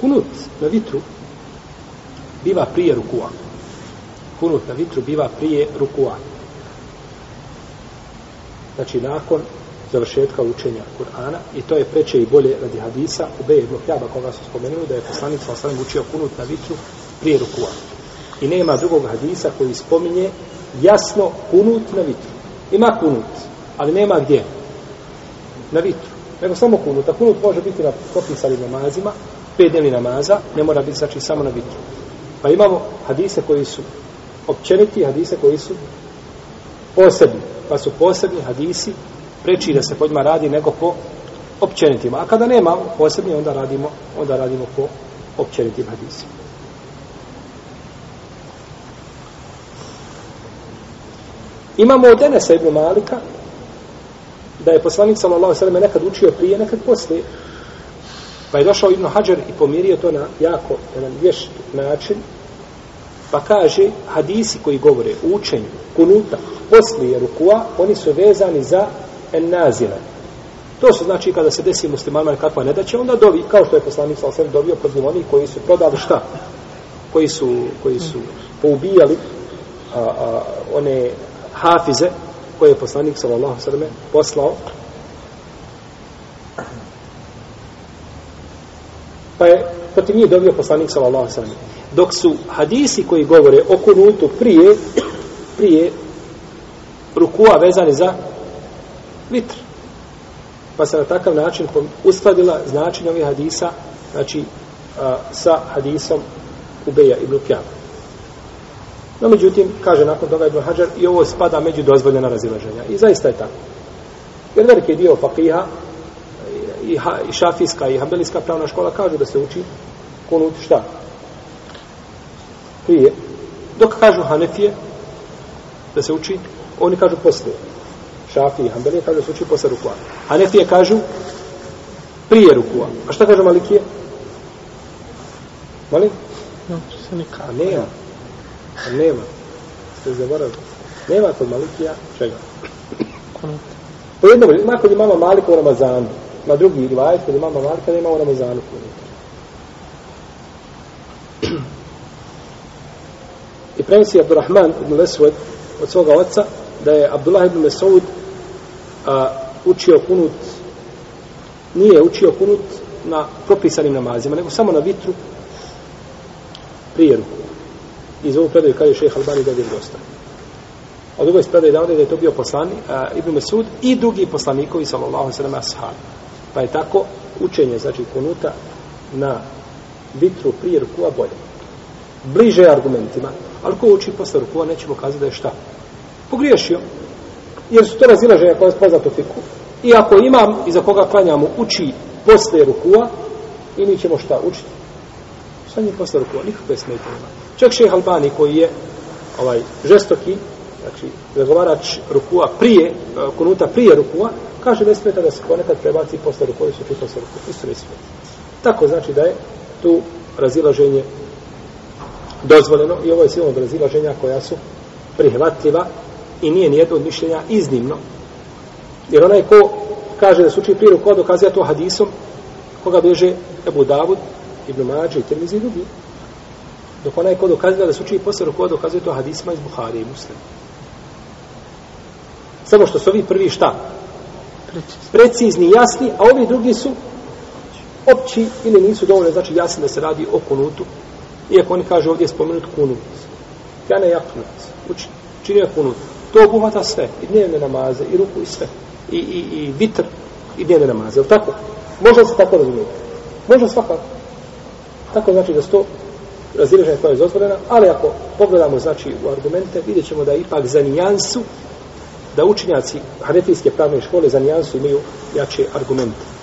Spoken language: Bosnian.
Kunut na vitru biva prije rukua. Kunut na vitru biva prije rukua. Znači, nakon završetka učenja Kur'ana i to je preče i bolje radi hadisa u Beje ibn Hljaba koga su spomenuli da je poslanik sa osanem učio kunut na vitru prije rukua. I nema drugog hadisa koji spominje jasno kunut na vitru. Ima kunut, ali nema gdje. Na vitru. Nego samo kunut. A kunut može biti na propisanim namazima, pet dnevni namaza, ne mora biti znači samo na vitru. Pa imamo hadise koji su općeniti, hadise koji su posebni. Pa su posebni hadisi preči da se po njima radi nego po općenitima. A kada nema posebni, onda radimo, onda radimo po općenitim hadisima. Imamo od Enesa ibn Malika da je poslanik sallallahu alejhi ve nekad učio prije, nekad poslije. Pa je došao Ibn Hajar i pomirio to na jako jedan vješt način. Pa kaže, hadisi koji govore o učenju kunuta poslije rukua, oni su vezani za ennazile. To su znači kada se desi muslimanima kakva nedaća, onda dovi, kao što je poslanik sa osvijem dovio protiv onih koji su prodali šta? Koji su, koji su poubijali a, a, one hafize koje je poslanik sallallahu sallam poslao. Pa je protiv njih dobio poslanik sallallahu sallam. Dok su hadisi koji govore o kunutu prije, prije rukua vezani za vitr. Pa se na takav način uskladila značenje ovih hadisa znači a, sa hadisom Ubeja ibn Kjaba. No, međutim, kaže nakon toga Ibn Hajar, i ovo spada među dozvoljena razilaženja. I zaista je tako. Jer veliki dio fakiha, i, ha, i šafijska, i hambelijska pravna škola kažu da se uči kunut šta? Prije. Dok kažu Hanefije, da se uči, oni kažu poslije. Šafije i hambelije kažu da se uči posle rukua. Hanefije kažu prije rukua. A šta kažu Malikije? Molim? No, se nikad. A nema. A nema. Ste zaboravili. Nema kod Malikija čega. Kunut. Po jednom, ima kod imama Malika u Ramazanu. Na drugi rivajet kod imama Malika nema u Ramazanu kunut. I prenosi Abdurrahman ibn Lesved od svoga oca da je Abdullah ibn Mesaud a, učio kunut nije učio kunut na propisanim namazima, nego samo na vitru prije ruku. Iz ovog predaju kaže šeha Albani da je dosta. Od ovog predaju da je to bio poslani a, Ibn Mesud i drugi poslanikovi sallallahu sallam ashab. Pa je tako učenje, znači kunuta na vitru prije rukua bolje. Bliže argumentima. Ali ko uči posle rukua nećemo kazati da je šta? Pogriješio. Jer su to razilaženja koje je poznato fiku. I ako imam iza koga klanjamo uči posle rukua i mi ćemo šta učiti? Šta njih posle rukua? Nikakve smetje nema. Čak šeh Albani koji je ovaj žestoki, znači zagovarač rukua prije, eh, kunuta prije rukua, kaže ne smeta da se ponekad prebaci posle rukua i su čuti sa rukua. Isto ne smeta. Tako znači da je tu razilaženje dozvoljeno i ovo je silno razilaženja koja su prihvatljiva i nije nijedno od mišljenja iznimno. Jer onaj ko kaže da se uči prije rukua dokazuje to hadisom koga bježe Ebu Davud, Ibn Mađe i Tirmizi i drugi. Dok onaj ko dokazuje da se uči posle rukua dokazuje to hadisma iz Buhari i Muslim. Samo što su ovi prvi šta? Precizni. Jasni, a ovi drugi su opći ili nisu dovoljno, znači jasni da se radi o kunutu. Iako oni kažu ovdje je spomenut kunut. Kane jaknut. Uči, je kunut. To obuhvata sve. I dnevne namaze, i ruku, i sve. I, i, i vitr, i dnevne namaze. Je tako? Može se tako razumijeti? Može svakako. Tako znači da sto razilaženje koja je dozvoljena, ali ako pogledamo znači u argumente, vidjet ćemo da ipak za nijansu, da učinjaci hanefijske pravne škole za nijansu imaju jače argumente.